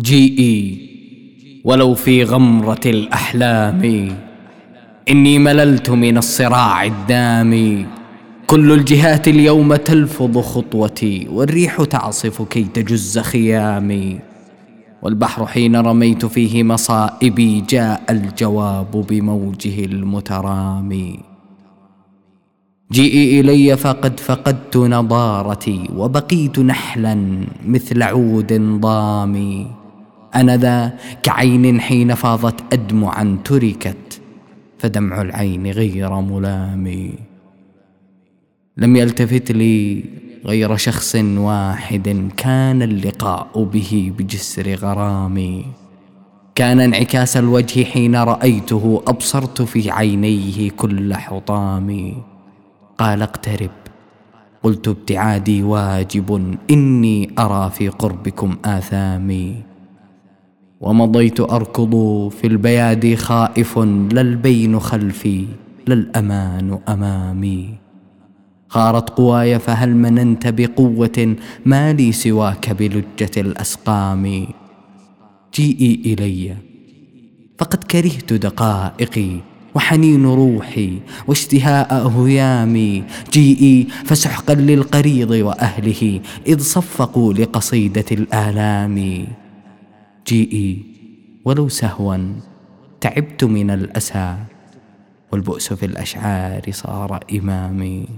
جيئي ولو في غمرة الأحلام. إني مللت من الصراع الدامي كل الجهات اليوم تلفظ خطوتي والريح تعصف كي تجز خيامي. والبحر حين رميت فيه مصائبي جاء الجواب بموجه المترامي جئي إلي فقد فقدت نضارتي وبقيت نحلا مثل عود ضامي. أنا ذا كعين حين فاضت ادمعا تركت فدمع العين غير ملام. لم يلتفت لي غير شخص واحد كان اللقاء به بجسر غرامي كان انعكاس الوجه حين رأيته أبصرت في عينيه كل حطامي قال اقترب قلت ابتعادي واجب إني أرى في قربكم اثامي ومضيت أركض في البيادي خائف لا البين خلفي لا الأمان أمامي. خارت قواي فهل مننت بقوة ما لي سواك بلجة الأسقام؟ جيئي إلي. فقد كرهت دقائقي وحنين روحي واشتهاء هيامي جيئي فسحقا للقريض وأهله إذ صفقوا لقصيدة الآلام. جيئي ولو سهوا تعبت من الأسى والبؤس في الأشعار صار إمامي.